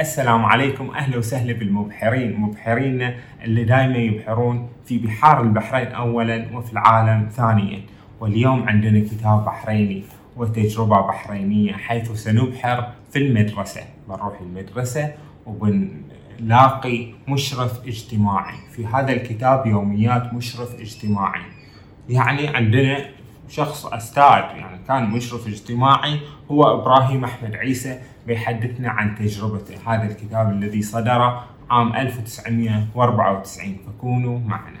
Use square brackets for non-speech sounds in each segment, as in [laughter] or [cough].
السلام عليكم. أهلا وسهلا بالمبحرين. مبحرينا اللي دائما يبحرون في بحار البحرين اولا وفي العالم ثانيا. واليوم عندنا كتاب بحريني وتجربة بحرينية حيث سنبحر في المدرسة. بنروح المدرسة وبنلاقي مشرف اجتماعي. في هذا الكتاب يوميات مشرف اجتماعي. يعني عندنا شخص أستاذ يعني كان مشرف اجتماعي هو إبراهيم أحمد عيسى بيحدثنا عن تجربته هذا الكتاب الذي صدر عام 1994 فكونوا معنا.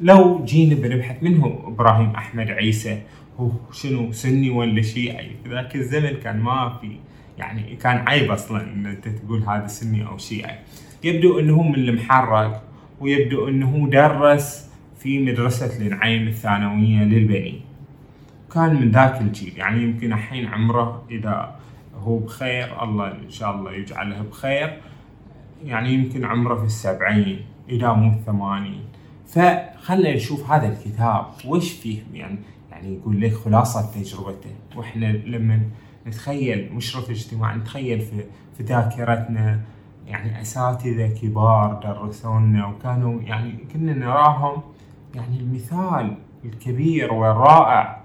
لو جينا بنبحث من هو إبراهيم أحمد عيسى هو شنو سني ولا شيعي في ذاك الزمن كان ما في يعني كان عيب أصلا إن أنت تقول هذا سني أو شيعي يبدو إنه من المحرق ويبدو إنه درس في مدرسة النعيم الثانوية للبنين. كان من ذاك الجيل يعني يمكن الحين عمره إذا هو بخير الله إن شاء الله يجعله بخير. يعني يمكن عمره في السبعين إذا مو الثمانين. فخلنا نشوف هذا الكتاب وش فيه؟ يعني يعني يقول لك خلاصة تجربته. وإحنا لما نتخيل مشرف اجتماعي نتخيل في في ذاكرتنا يعني أساتذة كبار درسونا وكانوا يعني كنا نراهم يعني المثال الكبير والرائع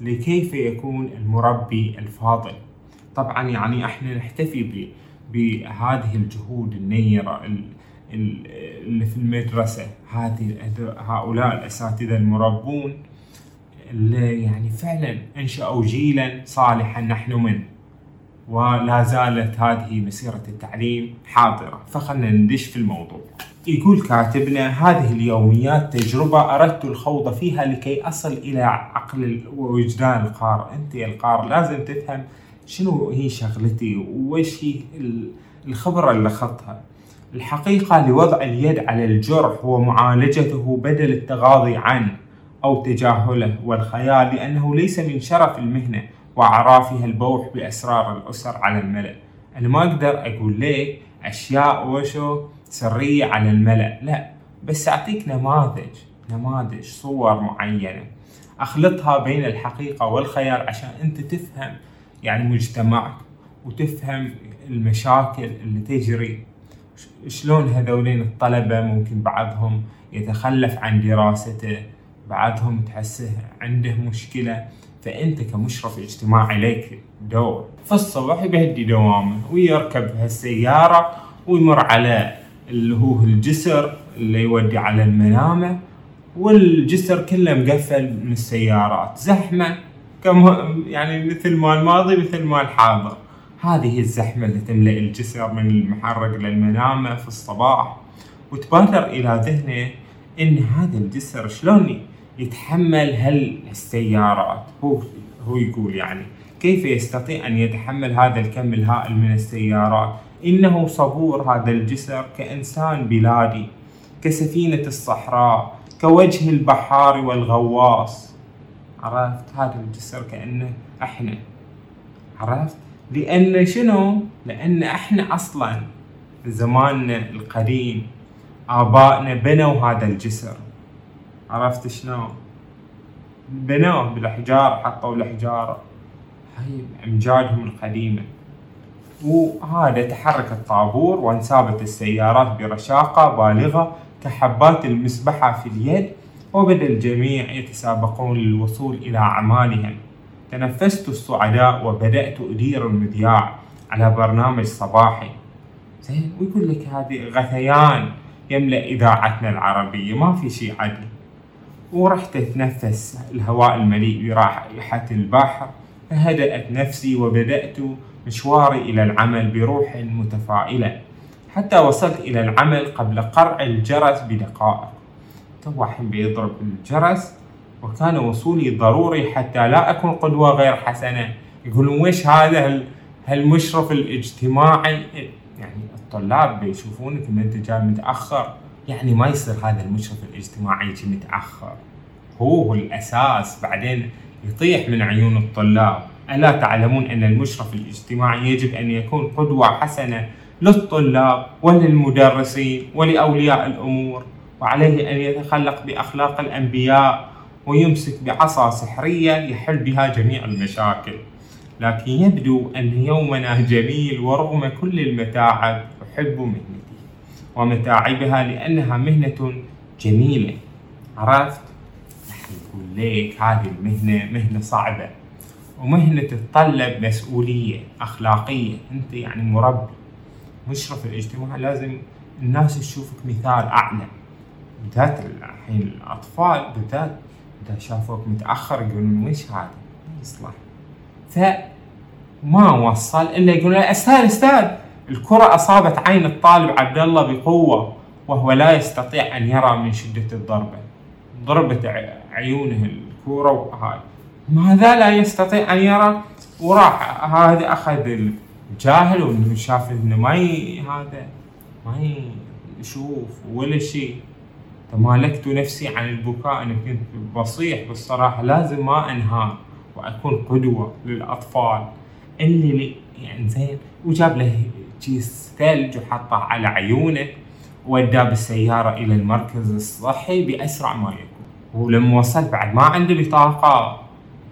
لكيف يكون المربي الفاضل. طبعا يعني إحنا نحتفي بهذه الجهود النيرة اللي في المدرسة. هذه هؤلاء الأساتذة المربون اللي يعني فعلا أنشأوا جيلا صالحا نحن منه ولا زالت هذه مسيرة التعليم حاضرة. فخلنا ندش في الموضوع. يقول كاتبنا هذه اليوميات تجربة أردت الخوض فيها لكي أصل إلى عقل ووجدان القارئ أنت يا القارئ لازم تفهم شنو هي شغلتي؟ وش هي الخبرة اللي أخذتها؟ الحقيقة لوضع اليد على الجرح ومعالجته بدل التغاضي عنه أو تجاهله والخيال لأنه ليس من شرف المهنة وأعرافها البوح بأسرار الأسر على الملأ. أنا ما أقدر أقول لك أشياء وشو سرية على الملأ لا بس أعطيك نماذج نماذج صور معينة أخلطها بين الحقيقة والخيال عشان أنت تفهم يعني مجتمعك وتفهم المشاكل اللي تجري. شلون هذولين الطلبة ممكن بعضهم يتخلف عن دراسته بعضهم تحسه عنده مشكلة. فأنت كمشرف اجتماعي لك دور. في الصبح يبهدي دوامه ويركب هالسيارة ويمر على اللي هو الجسر اللي يودي على المنامة والجسر كله مقفل من السيارات. زحمة كم يعني مثل ما الماضي مثل ما الحاضر هذه الزحمة اللي تملأ الجسر من المحرق للمنامة في الصباح وتبادر إلى ذهنه إن هذا الجسر شلون يتحمل هالسيارات؟ هو هو يقول يعني كيف يستطيع أن يتحمل هذا الكم الهائل من السيارات؟ إنه صبور هذا الجسر كإنسان بلادي كسفينة الصحراء كوجه البحار والغواص. عرفت؟ هذا الجسر كأنه إحنا. عرفت؟ لأن شنو؟ لأن إحنا أصلا زماننا القديم آبائنا بنوا هذا الجسر. عرفت شلون بنوه بالحجار حطوا الحجارة. هاي أمجادهم القديمة. وهذا تحرك الطابور وانسابت السيارات برشاقة بالغة كحبات المسبحة في اليد وبدأ الجميع يتسابقون للوصول إلى أعمالهم. تنفست السعداء وبدأت أدير المذياع على برنامج صباحي. زين ويقول لك هذه غثيان يملأ إذاعتنا العربية ما في شيء عدل. ورحت أتنفس الهواء المليء برائحة البحر. فهدأت نفسي وبدأت مشواري إلى العمل بروح متفائلة. حتى وصلت إلى العمل قبل قرع الجرس بدقائق. تو الحين بيضرب الجرس. وكان وصولي ضروري حتى لا أكون قدوة غير حسنة. يقولون وش هذا هالمشرف الاجتماعي؟ يعني الطلاب بيشوفونك ان انت جاي متأخر. يعني ما يصير هذا المشرف الاجتماعي يجي متأخر. هو الأساس. بعدين يطيح من عيون الطلاب. ألا تعلمون أن المشرف الاجتماعي يجب أن يكون قدوة حسنة للطلاب وللمدرسين ولأولياء الأمور؟ وعليه أن يتخلق بأخلاق الأنبياء ويمسك بعصا سحرية يحل بها جميع المشاكل. لكن يبدو أن يومنا جميل ورغم كل المتاعب أحب مهنتي ومتاعبها لأنها مهنة جميلة. عرفت؟ يقول ليك هذه المهنة مهنة صعبة ومهنة تتطلب مسؤولية أخلاقية. أنت يعني مربي مشرف الاجتماع لازم الناس تشوفك مثال أعلى. بالذات الحين الأطفال بالذات إذا شافوك متأخر يقولون وش هذا؟ ما يصلح فما وصل إلا يقول أستاذ أستاذ الكرة أصابت عين الطالب عبد الله بقوة وهو لا يستطيع أن يرى من شدة الضربة. ضربت عيونه الكورة وهاي. ماذا لا يستطيع أن يرى؟ وراح هذا أخذ الجاهل وإنه شاف إنه ما هذا ما يشوف ولا شيء. تمالكت نفسي عن البكاء أنا كنت بصيح بالصراحة لازم ما أنهار وأكون قدوة للأطفال. اللي يعني زين وجاب له كيس ثلج وحطه على عيونه وداه بالسيارة إلى المركز الصحي بأسرع ما يكون. ولما وصلت بعد ما عنده بطاقة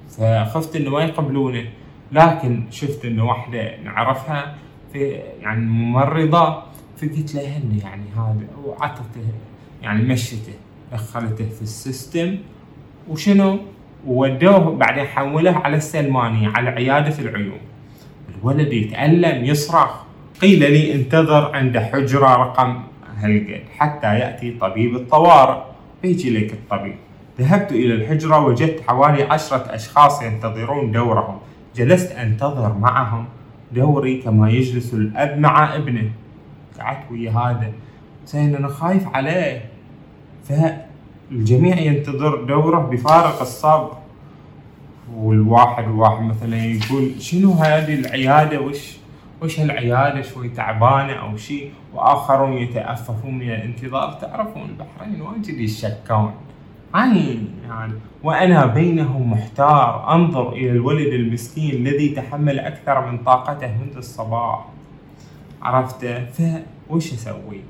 فخفت إنه ما يقبلونه. لكن شفت إنه واحدة نعرفها في يعني ممرضة فقلت لها إنه يعني هذا وعطته يعني مشته دخلته في السيستم. وشنو؟ وودوه بعدين حوله على السلمانية على عيادة العيون. الولد يتألم يصرخ. قيل لي انتظر عند حجرة رقم هالقد حتى يأتي طبيب الطوارئ. بيجي لك الطبيب. ذهبت إلى الحجرة وجدت حوالي عشرة أشخاص ينتظرون دورهم. جلست أنتظر معهم. دوري كما يجلس الأب مع ابنه. قعدت ويا هذا. زين أنا خايف عليه. فالجميع ينتظر دوره بفارق الصبر. والواحد الواحد مثلا يقول شنو هذه العيادة؟ وش وش هالعيادة؟ شوي تعبانة أو شيء وآخرون يتأففون من الانتظار. تعرفون البحرين واجد يشكون. عين يعني. وأنا بينهم محتار. أنظر إلى الولد المسكين الذي تحمل أكثر من طاقته منذ الصباح. عرفت فوش أسوي؟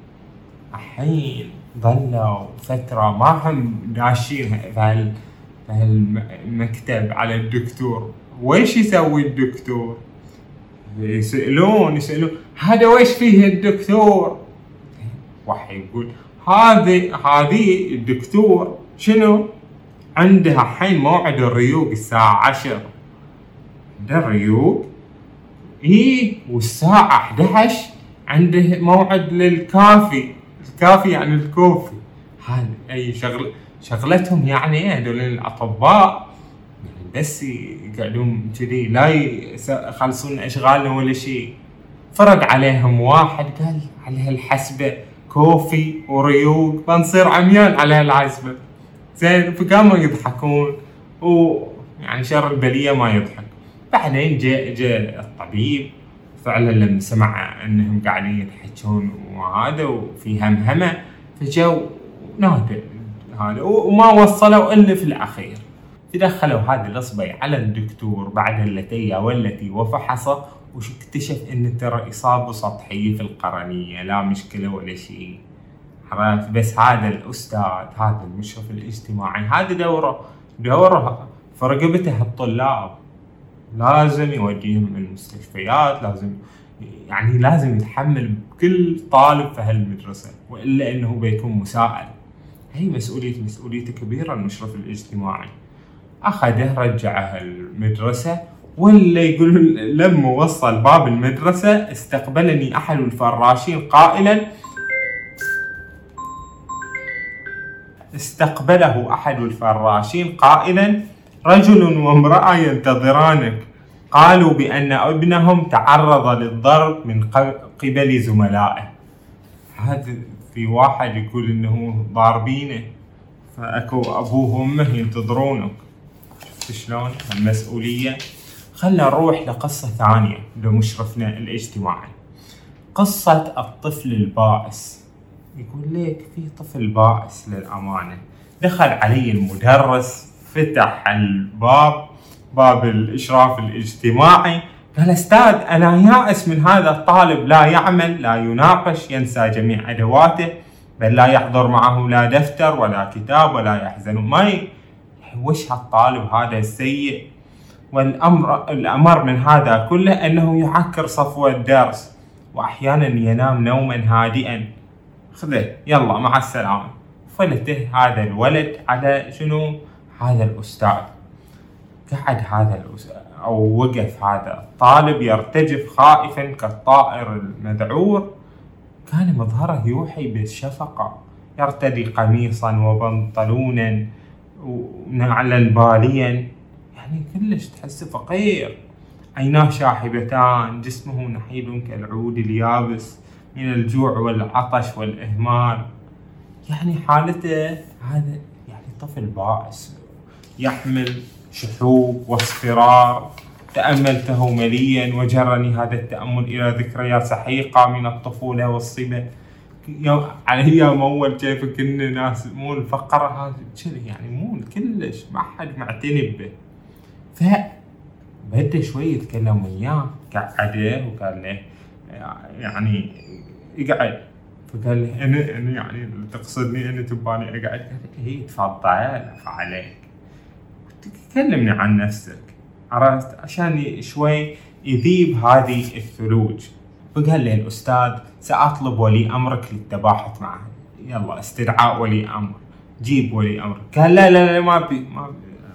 الحين ظلوا فترة ما هم داشين في هالمكتب على الدكتور. ويش يسوي الدكتور؟ يسألون يسألون. هذا ويش فيه الدكتور؟ واحد يقول هذه هذه الدكتور شنو؟ عندها حين موعد الريوق الساعة عشر. ده الريوق؟ إيه والساعة 11 عنده موعد للكافي. الكافي يعني الكوفي. هذا أي شغل شغلتهم يعني هذول الأطباء بس يقعدون كذي لا يخلصون اشغالنا ولا شيء. فرق عليهم واحد قال على هالحسبة كوفي وريوق بنصير عميان على هالحسبة. زين فقاموا يضحكون ويعني شر البلية ما يضحك. بعدين جاء جاء الطبيب فعلا لما سمع أنهم قاعدين يضحكون وهذا وفي همهمه فجو نادى هذا وما وصلوا إلا في الأخير. فدخلوا هذا الأصبع على الدكتور بعد اللتية والتي وفحصه واكتشف أن ترى إصابة سطحية في القرنية لا مشكلة ولا شيء. عرفت؟ بس هذا الأستاذ هذا المشرف الاجتماعي هذا دوره دوره في رقبته الطلاب. لازم يوديهم المستشفيات لازم يعني لازم يتحمل كل طالب في هالمدرسة وإلا إنه بيكون مسائل هي مسؤولية مسؤوليته كبيرة المشرف الاجتماعي. أخذه رجعه المدرسة ولا يقول لما وصل باب المدرسة استقبلني أحد الفراشين قائلا استقبله أحد الفراشين قائلا رجل وامرأة ينتظرانك. قالوا بأن ابنهم تعرض للضرب من قبل زملائه. هذا في واحد يقول إنه ضاربينه. فأكو أبوه وأمه ينتظرونك. شفت شلون؟ المسؤولية. خلنا نروح لقصة ثانية. لمشرفنا الاجتماعي قصة الطفل البائس. يقول لك في طفل بائس للأمانة. دخل علي المدرس. فتح الباب باب الإشراف الاجتماعي. قال أستاذ أنا يائس من هذا الطالب. لا يعمل لا يناقش ينسى جميع أدواته. بل لا يحضر معه لا دفتر ولا كتاب ولا يحزن ما. وش هالطالب هذا السيء؟ والأمر الأمر من هذا كله أنه يعكر صفو الدرس وأحيانا ينام نوما هادئا. خذه يلا مع السلامة. فلته هذا الولد على شنو؟ هذا الأستاذ قعد هذا الأستاذ أو وقف هذا؟ الطالب يرتجف خائفا كالطائر المذعور كان مظهره يوحي بالشفقة. يرتدي قميصا وبنطلونا ونعلا باليا. يعني كلش تحسه فقير. عيناه شاحبتان جسمه نحيل كالعود اليابس من الجوع والعطش والإهمال. يعني حالته هذا يعني طفل بائس. يحمل شحوب واصفرار. تأملته مليا وجرني هذا التأمل إلى ذكريات سحيقة من الطفولة والصبا على يوم أول كيف كنا ناس مو الفقر هذا يعني مو كلش ما حد معتني به. ف بدأ شوي يتكلم وياه قعده وقال له يعني اقعد فقال لي أنا أنا يعني تقصدني أنا تباني أقعد؟ قال اي تفضل عليك كلمني عن نفسك. عرفت؟ عشان شوي يذيب هذه الثلوج. فقال لي الأستاذ سأطلب ولي أمرك للتباحث معه. يلا استدعاء ولي أمر. جيب ولي أمر. قال لا لا لا ما بي ما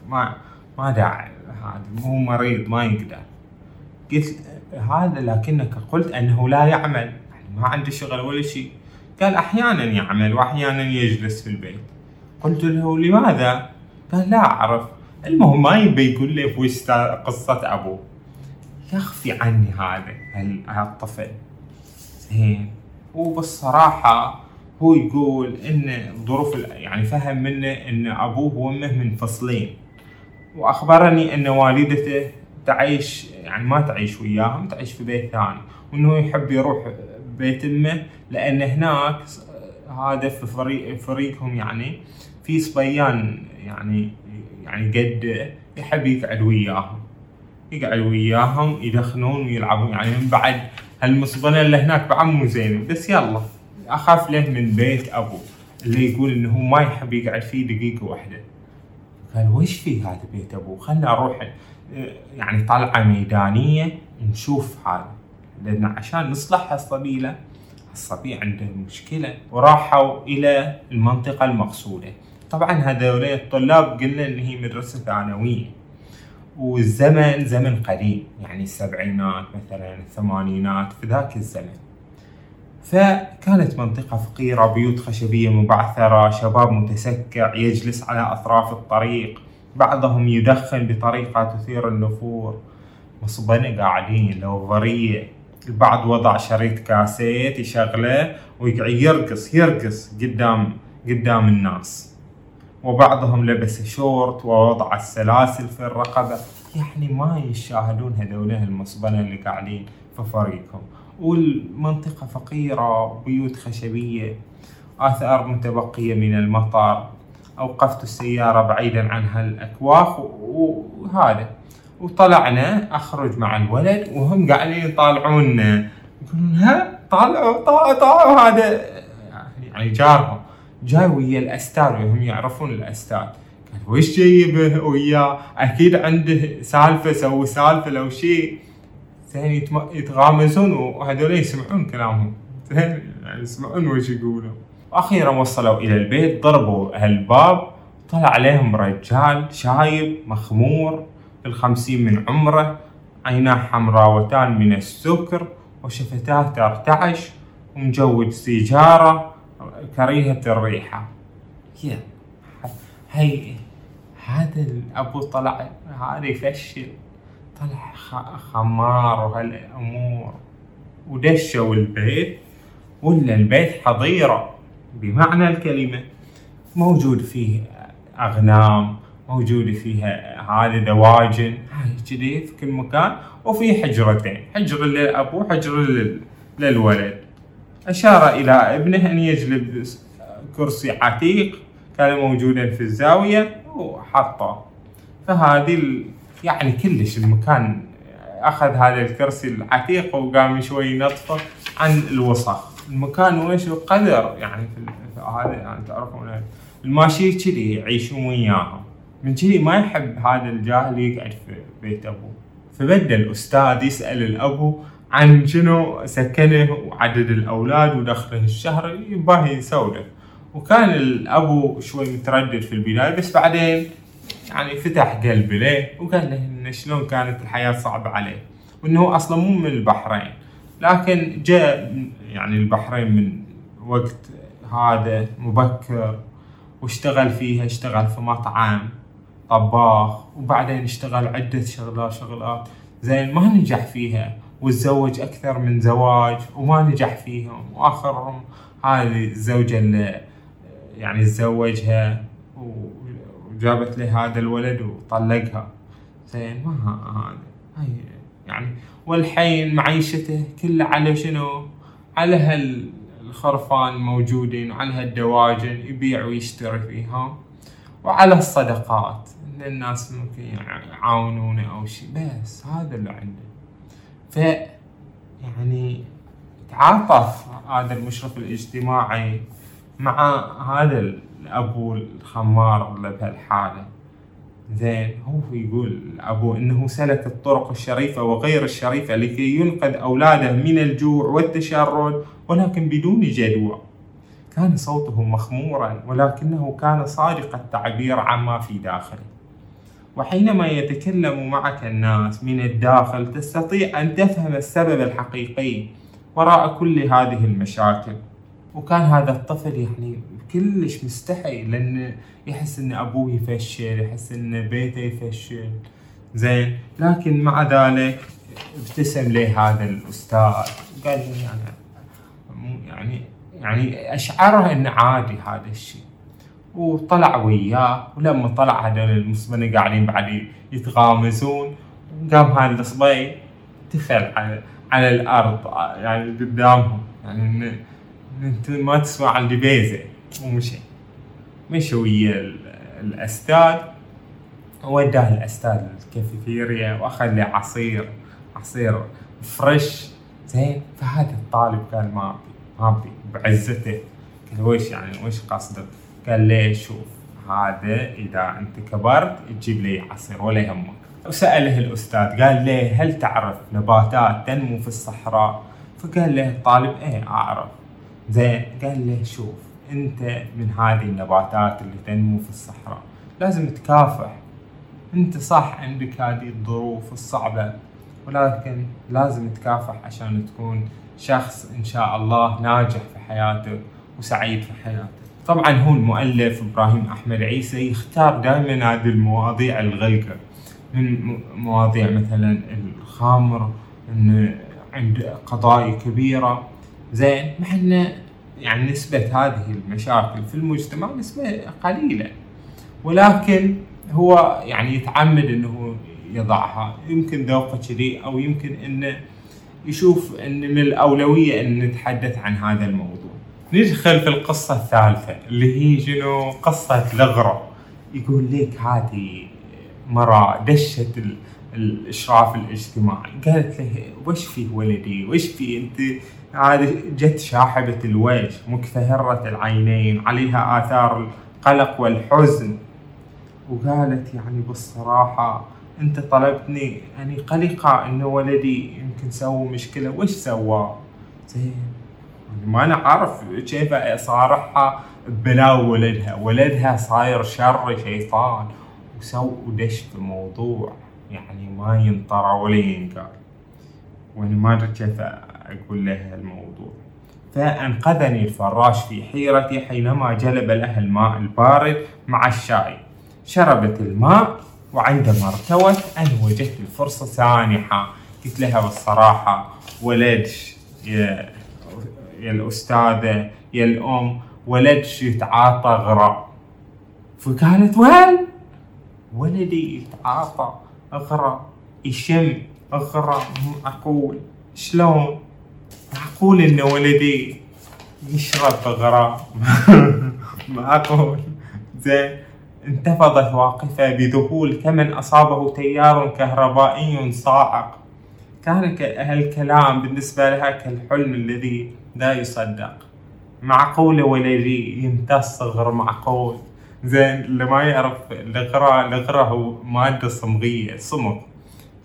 ما ما داعي. هذا مو مريض ما يقدر. قلت هذا لكنك قلت أنه لا يعمل. يعني ما عنده شغل ولا شيء. قال أحيانا يعمل واحيانا يجلس في البيت. قلت له لماذا؟ قال لا أعرف. المهم ما يبي يقول لي وش قصة ابوه يخفي عني هذا الطفل زين وبالصراحة هو يقول إن ظروف يعني فهم منه إن أبوه وأمه منفصلين. وأخبرني إن والدته تعيش يعني ما تعيش وياهم تعيش في بيت ثاني. وإنه يحب يروح بيت أمه لأن هناك هذا في فريق فريقهم يعني في صبيان يعني يعني قد يحب يقعد وياهم. يقعد وياهم يدخنون ويلعبون. يعني من بعد هالمصبنه اللي هناك بعد مو زين. بس يلا أخاف له من بيت ابوه اللي يقول إنه ما يحب يقعد فيه دقيقة واحدة. قال وش في هذا بيت ابوه خلنا أروح يعني طلعة ميدانية نشوف هذا. لأن عشان نصلح الصبي له الصبي عنده مشكلة. وراحوا إلى المنطقة المقصودة. طبعا هذول الطلاب قلنا إن هي مدرسة ثانوية. والزمن زمن قديم يعني السبعينات مثلا الثمانينات في ذاك الزمن. فكانت منطقة فقيرة بيوت خشبية مبعثرة شباب متسكع يجلس على أطراف الطريق. بعضهم يدخن بطريقة تثير النفور. مصبنة قاعدين لو ضرية البعض وضع شريط كاسيت يشغله ويقعد يرقص يرقص قدام قدام الناس. وبعضهم لبس شورت ووضع السلاسل في الرقبة. يعني ما يشاهدون هذول المصبنة اللي قاعدين في فريقهم. والمنطقة فقيرة بيوت خشبية آثار متبقية من المطر أوقفت السيارة بعيدا عن هالأكواخ وهذا. وطلعنا أخرج مع الولد وهم قاعدين يطالعونا. يقولون ها طالعوا طالعوا. هذا يعني جارهم. جاي ويا الأستاذ وهم يعرفون الأستاذ. قال وش جايبه وياه أكيد عنده سالفة سوي سالفة لو شيء. زين يتغامزون وهذول يسمعون كلامهم. زين يسمعون وش يقولوا. وأخيرا وصلوا إلى البيت ضربوا هالباب طلع عليهم رجال شايب مخمور في الخمسين من عمره عيناه حمراوتان من السكر وشفتاه ترتعش ومجود سيجارة كريهة الريحة. هي هذا الأبو طلع هذا يفشل. طلع خمار وهالأمور. ودشوا البيت ولا البيت حظيرة. بمعنى الكلمة موجود فيه أغنام موجود فيها هذه دواجن. هاي كذي في كل مكان وفي حجرتين حجر للأبو وحجر للولد. أشار إلى ابنه أن يجلب كرسي عتيق كان موجودا في الزاوية وحطه. فهذه يعني كلش المكان أخذ هذا الكرسي العتيق وقام شوي ينظفه عن الوسخ. المكان وش قدر يعني في هذا يعني تعرفون الماشي كذي يعيشون وياهم. من كذي ما يحب هذا الجاهل يقعد في بيت أبوه. فبدا الاستاذ يسأل الأبو عن شنو سكنه وعدد الأولاد ودخله الشهر يباه يسولف. وكان الأبو شوي متردد في البداية بس بعدين يعني فتح قلبه له وقال له انه شلون كانت الحياة صعبة عليه وإنه أصلا مو من البحرين. لكن جاء يعني البحرين من وقت هذا مبكر واشتغل فيها اشتغل في مطعم طباخ وبعدين اشتغل عدة شغلات شغلات زين ما نجح فيها. وتزوج أكثر من زواج وما نجح فيهم. وآخرهم هذه الزوجة اللي يعني تزوجها وجابت له هذا الولد وطلقها. زين ما هذا؟ يعني والحين معيشته كلها على شنو؟ على هالخرفان الموجودين وعلى هالدواجن يبيع ويشتري فيها وعلى الصدقات إن الناس ممكن يعاونونه أو شيء بس هذا اللي عنده يعني تعاطف هذا المشرف الاجتماعي مع هذا الأبو الخمار اللي بهالحاله زين هو يقول الأبو إنه سلك الطرق الشريفة وغير الشريفة لكي ينقذ أولاده من الجوع والتشرد ولكن بدون جدوى. كان صوته مخمورا ولكنه كان صادق التعبير عما في داخله. وحينما يتكلم معك الناس من الداخل تستطيع أن تفهم السبب الحقيقي وراء كل هذه المشاكل. وكان هذا الطفل يعني كلش مستحي لأن يحس أن أبوه يفشل يحس أن بيته يفشل. زين لكن مع ذلك ابتسم له هذا الأستاذ. قال يعني يعني يعني أشعره أنه عادي هذا الشيء. وطلع وياه. ولما طلع هذول المسلمين قاعدين بعد يتغامزون قام هذا الصبي تفل على على الأرض يعني قدامهم. يعني أنت ما تسمع عن دبيزه ومشي. مشى ويا الأستاذ. وداه الأستاذ الكافيتيريا واخذ له عصير عصير فريش زين. فهذا الطالب قال ما ابي ما ابي بعزته. قال ويش يعني؟ ويش قصدك؟ قال لي شوف. هذا إذا أنت كبرت تجيب لي عصير ولا يهمك. وسأله الأستاذ قال له هل تعرف نباتات تنمو في الصحراء؟ فقال له الطالب إيه أعرف. زين قال له شوف أنت من هذه النباتات اللي تنمو في الصحراء. لازم تكافح. أنت صح عندك هذه الظروف الصعبة ولكن لازم تكافح عشان تكون شخص إن شاء الله ناجح في حياته وسعيد في حياته. طبعا هو المؤلف إبراهيم أحمد عيسى يختار دائما هذه المواضيع الغلقة من مواضيع مثلا الخمر انه عند قضايا كبيرة. زين مع ان يعني نسبة هذه المشاكل في المجتمع نسبة قليلة. ولكن هو يعني يتعمد إنه يضعها. يمكن ذوقه كذي أو يمكن إنه يشوف إن من الأولوية إن نتحدث عن هذا الموضوع. ندخل في القصة الثالثة؟ اللي هي شنو؟ قصة الغرة يقول لك هذه مرة دشت الإشراف الاجتماعي. قالت له وش فيه ولدي؟ وش فيه أنت؟ هذه جت شاحبة الوجه مكفهرة العينين عليها آثار القلق والحزن. وقالت يعني بالصراحة أنت طلبتني يعني قلقة إنه ولدي يمكن سوى مشكلة وش سوى؟ زين ما أنا عارف كيف أصارحها ببلاوي ولدها. ولدها صاير شر شيطان. وسو ودش في موضوع يعني ما ينطرى ولا ينقال. وأنا ما أدري كيف أقول لها الموضوع فأنقذني الفراش في حيرتي حينما جلب لها الماء البارد مع الشاي. شربت الماء وعندما ارتوت أنا وجدت الفرصة سانحة. قلت لها بالصراحة ولدش يا الأستاذة يا الأم ولدش يتعاطى غراء فقالت وين ولدي يتعاطى غراء يشم غراء معقول. شلون؟ معقول ان ولدي يشرب غراء [laughs] معقول. زين. انتفضت واقفة بذهول كمن أصابه تيار كهربائي صاعق كان هالكلام بالنسبة لها كالحلم الذي لا يصدق. معقولة ولدي يمتص صغر معقول؟ زين اللي ما يعرف الغراء الغراء هو مادة صمغية صمغ.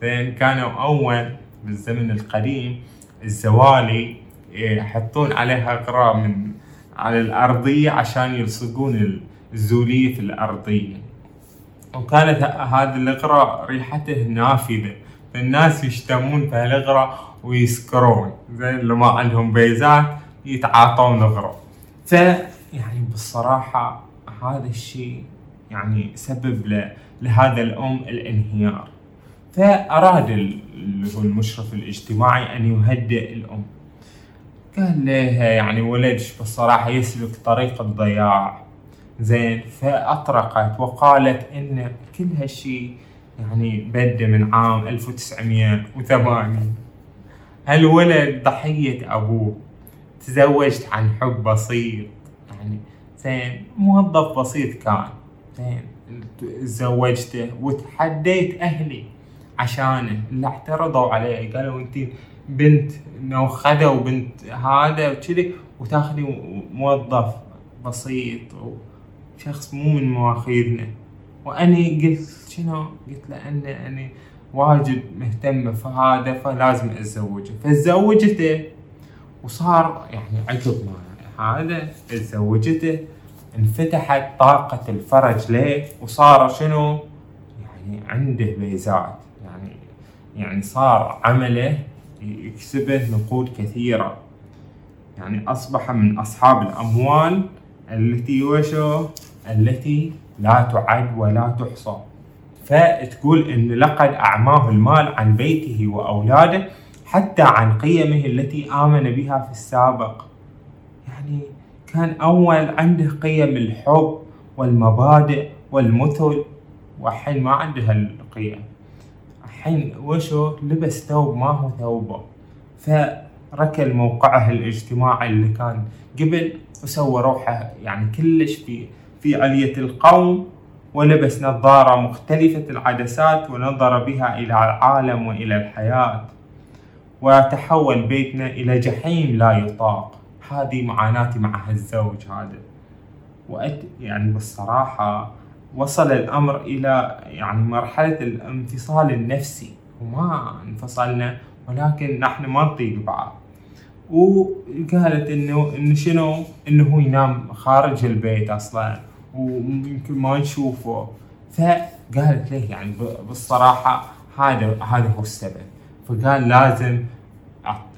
زين كانوا أول بالزمن القديم الزوالي يحطون عليها غراء من على الأرضية عشان يلصقون الزولية في الأرضية. وكانت هذا الإغراء ريحته نافذة. فالناس يشتمون في الإغراء ويسكرون. زين اللي ما عندهم بيزات يتعاطون إغراء ف يعني بالصراحة هذا الشيء يعني سبب لهذا الأم الانهيار. فأراد اللي هو المشرف الاجتماعي أن يهدئ الأم. قال لها يعني ولدش بالصراحة يسلك طريق الضياع. زين فأطرقت وقالت إن كل هالشي يعني بدأ من عام 1980 هالولد ضحية أبوه؟ تزوجت عن حب بسيط. يعني زين موظف بسيط كان. زين تزوجته وتحديت أهلي عشانه. اللي اعترضوا عليه. قالوا أنت بنت مؤخذه وبنت هذا وكذي وتاخذي موظف بسيط. وشخص مو من مواخيرنا وأني قلت شنو؟ قلت له أني اني واجد مهتمة في هذا فلازم أتزوجه فتزوجته وصار يعني عقب ما هذا تزوجته انفتحت طاقة الفرج له وصار شنو؟ يعني عنده بيزات يعني يعني صار عمله يكسبه نقود كثيرة يعني أصبح من أصحاب الأموال التي وشو التي لا تعد ولا تحصى. فتقول إن لقد أعماه المال عن بيته وأولاده حتى عن قيمه التي آمن بها في السابق. يعني كان أول عنده قيم الحب والمبادئ والمثل والحين ما عنده هالقيم الحين وشو؟ لبس ثوب ما هو ثوبه. فركل موقعه الاجتماعي اللي كان قبل وسوى روحه يعني كلش في في علية القوم ولبس نظارة مختلفة العدسات ونظر بها إلى العالم وإلى الحياة. وتحول بيتنا إلى جحيم لا يطاق. هذه معاناتي مع هالزوج هذا. وأت يعني بالصراحة وصل الأمر إلى يعني مرحلة الانفصال النفسي. وما انفصلنا ولكن نحن ما نطيق بعض. وقالت إنه إنه شنو؟ إنه هو ينام خارج البيت أصلا. ويمكن ما نشوفه. فقالت له يعني بالصراحة هذا هذا هو السبب. فقال لازم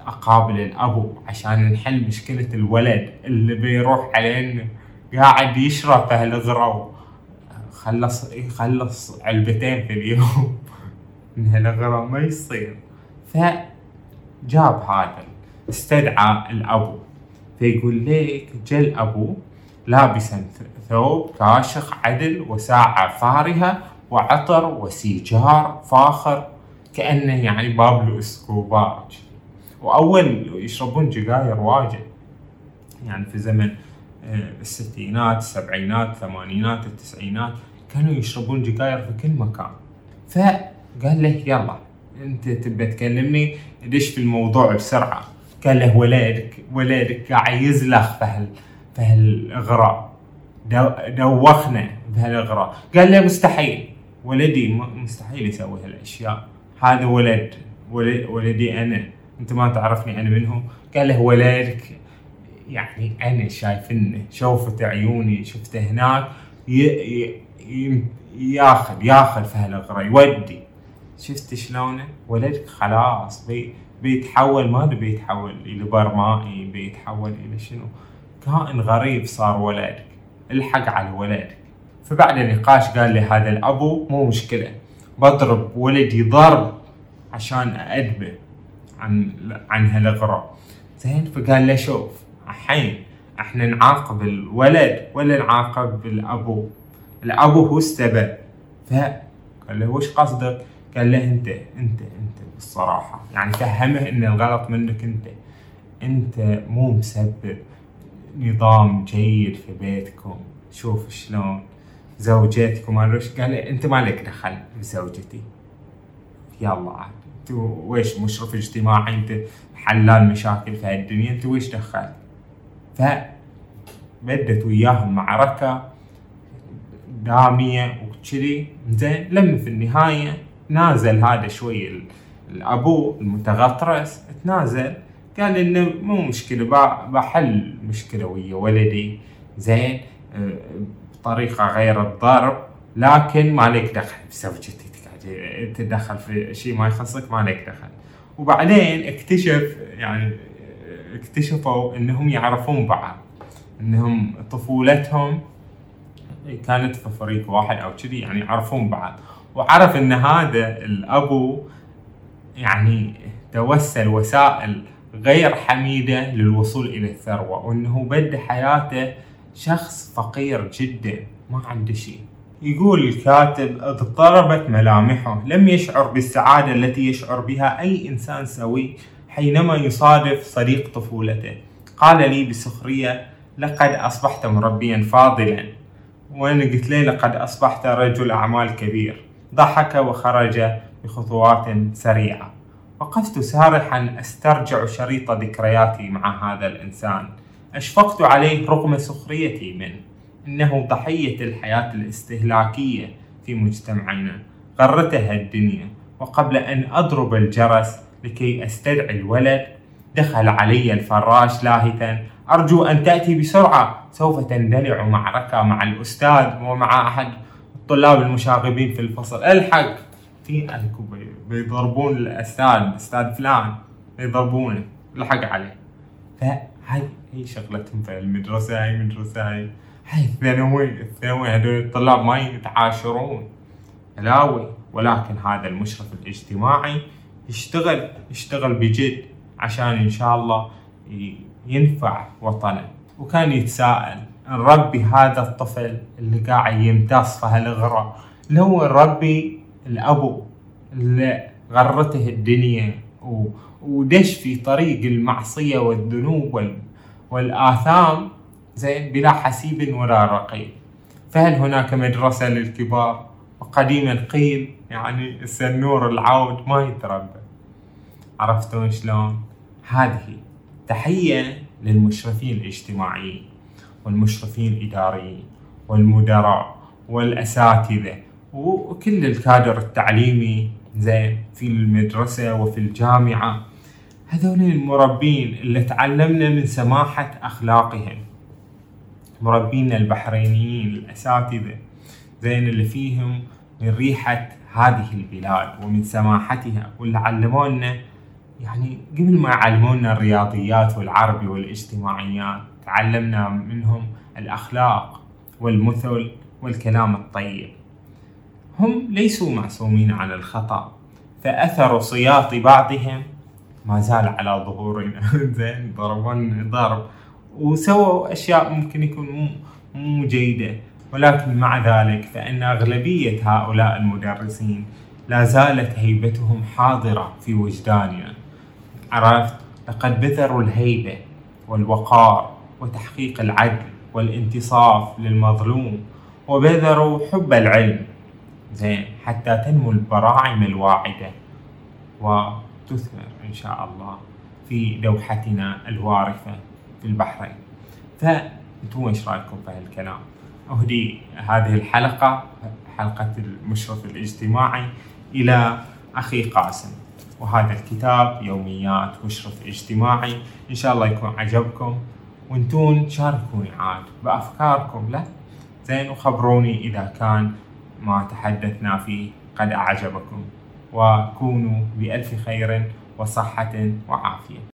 أقابل الأبو عشان نحل مشكلة الولد اللي بيروح علينا قاعد يشرب في الغرو. خلص يخلص علبتين في اليوم [laughs] من هالغرا ما يصير. فجاب هذا استدعى الأبو. فيقول ليك جا الابو لابسا ثوب كاشخ عدل وساعة فارهة وعطر وسيجار فاخر كأنه يعني بابلو إسكوبار. وأول يشربون جقاير واجد. يعني في زمن آه، الستينات السبعينات الثمانينات التسعينات كانوا يشربون جقاير في كل مكان. فقال له يلا أنت تبى تكلمني؟ دش في الموضوع بسرعة؟ قال له ولدك ولدك قاعد يزلخ في هال في هالاغراء دوخنا بهالإغراء. قال له مستحيل. ولدي مستحيل يسوي هالأشياء. هذا ولد. ولدي أنا. أنت ما تعرفني أنا منهم. قال له ولدك يعني أنا شايفنه. شوفت عيوني شفته هناك. ياخذ ياخذ في هالإغراء. يودي. شفت شلونه؟ ولدك خلاص. بي بيتحول ما بيتحول إلى برمائي بيتحول إلى شنو. كائن غريب صار ولدك. الحق على ولدك. فبعد النقاش قال لي هذا الأبو مو مشكلة. بضرب ولدي ضرب عشان أدبه عن عن هالاغراء زين؟ فقال له شوف الحين إحنا نعاقب الولد ولا نعاقب الأبو؟ الأبو هو السبب. فقال له وش قصدك؟ قال له أنت أنت أنت بالصراحة. يعني فهمه إن الغلط منك أنت. أنت مو مسبب. نظام جيد في بيتكم. شوف شلون زوجتكم. قال له أنت ما لك دخل بزوجتي. يلا عاد. أنت ويش مشرف اجتماعي؟ أنت حلال مشاكل في هالدنيا. أنت ويش دخل؟ ف بدت وياهم معركة دامية وكذي. زين لما في النهاية نازل هذا شوي ال- الأبو المتغطرس تنازل قال إنه مو مشكلة بع- بحل مشكلة ويا ولدي. زين بطريقة غير الضرب لكن ما لك دخل بزوجتي تدخل في شيء ما يخصك ما دخل. وبعدين اكتشف يعني اكتشفوا إنهم يعرفون بعض. إنهم طفولتهم كانت في فريق واحد أو كذي يعني يعرفون بعض. وعرف إن هذا الأبو يعني توسل وسائل غير حميدة للوصول إلى الثروة وإنه بدأ حياته شخص فقير جدا ما عنده شيء. يقول الكاتب اضطربت ملامحه لم يشعر بالسعادة التي يشعر بها أي إنسان سوي حينما يصادف صديق طفولته. قال لي بسخرية لقد أصبحت مربيا فاضلا. وأنا قلت له لقد أصبحت رجل أعمال كبير. ضحك وخرج بخطوات سريعة. وقفت سارحا أسترجع شريط ذكرياتي مع هذا الإنسان. أشفقت عليه رغم سخريتي منه. إنه ضحية الحياة الاستهلاكية في مجتمعنا. غرتها الدنيا. وقبل أن أضرب الجرس لكي أستدعي الولد دخل علي الفراش لاهثا أرجو أن تأتي بسرعة. سوف تندلع معركة مع الأستاذ ومع أحد الطلاب المشاغبين في الفصل. ألحق! اكو بي- بيضربون الأستاذ أستاذ فلان بيضربونه الحق عليه. فهاي هي شغلتهم في المدرسة هاي مدرسة هاي هاي الثانوي الثانوي هذول الطلاب ما يتعاشرون. علاوي ولكن هذا المشرف الاجتماعي يشتغل يشتغل بجد عشان إن شاء الله ينفع وطنه. وكان يتساءل نربي هذا الطفل اللي قاعد يمتص في هالغرة لو نربي الأبو اللي غرته الدنيا. ودش في طريق المعصية والذنوب وال... والآثام زين بلا حسيب ولا رقيب. فهل هناك مدرسة للكبار؟ وقديما قيل يعني السنور العود ما يتربى. عرفتون شلون؟ هذه تحية للمشرفين الاجتماعيين والمشرفين الإداريين والمدراء والأساتذة وكل الكادر التعليمي زين في المدرسة وفي الجامعة. هذول المربين اللي تعلمنا من سماحة أخلاقهم. مربينا البحرينيين الأساتذة زين اللي فيهم من ريحة هذه البلاد ومن سماحتها. واللي علمونا يعني قبل ما يعلمونا الرياضيات والعربي والاجتماعيات تعلمنا منهم الأخلاق والمثل والكلام الطيب. هم ليسوا معصومين عن الخطأ فأثر صياط بعضهم ما زال على ظهورنا. [laughs] زين ضربون ضرب. وسووا أشياء ممكن يكون مو مو جيدة. ولكن مع ذلك فإن أغلبية هؤلاء المدرسين لا زالت هيبتهم حاضرة في وجداننا. عرفت؟ لقد بذروا الهيبة والوقار وتحقيق العدل والانتصاف للمظلوم وبذروا حب العلم زين حتى تنمو البراعم الواعدة. وتثمر إن شاء الله في دوحتنا الوارفة في البحرين. فأنتم إيش رأيكم في هالكلام؟ أهدي هذه الحلقة حلقة المشرف الاجتماعي إلى أخي قاسم. وهذا الكتاب يوميات مشرف اجتماعي. إن شاء الله يكون عجبكم. وأنتون شاركوني عاد بأفكاركم له. زين وخبروني إذا كان ما تحدثنا فيه قد أعجبكم. وكونوا بألف خير وصحة وعافية.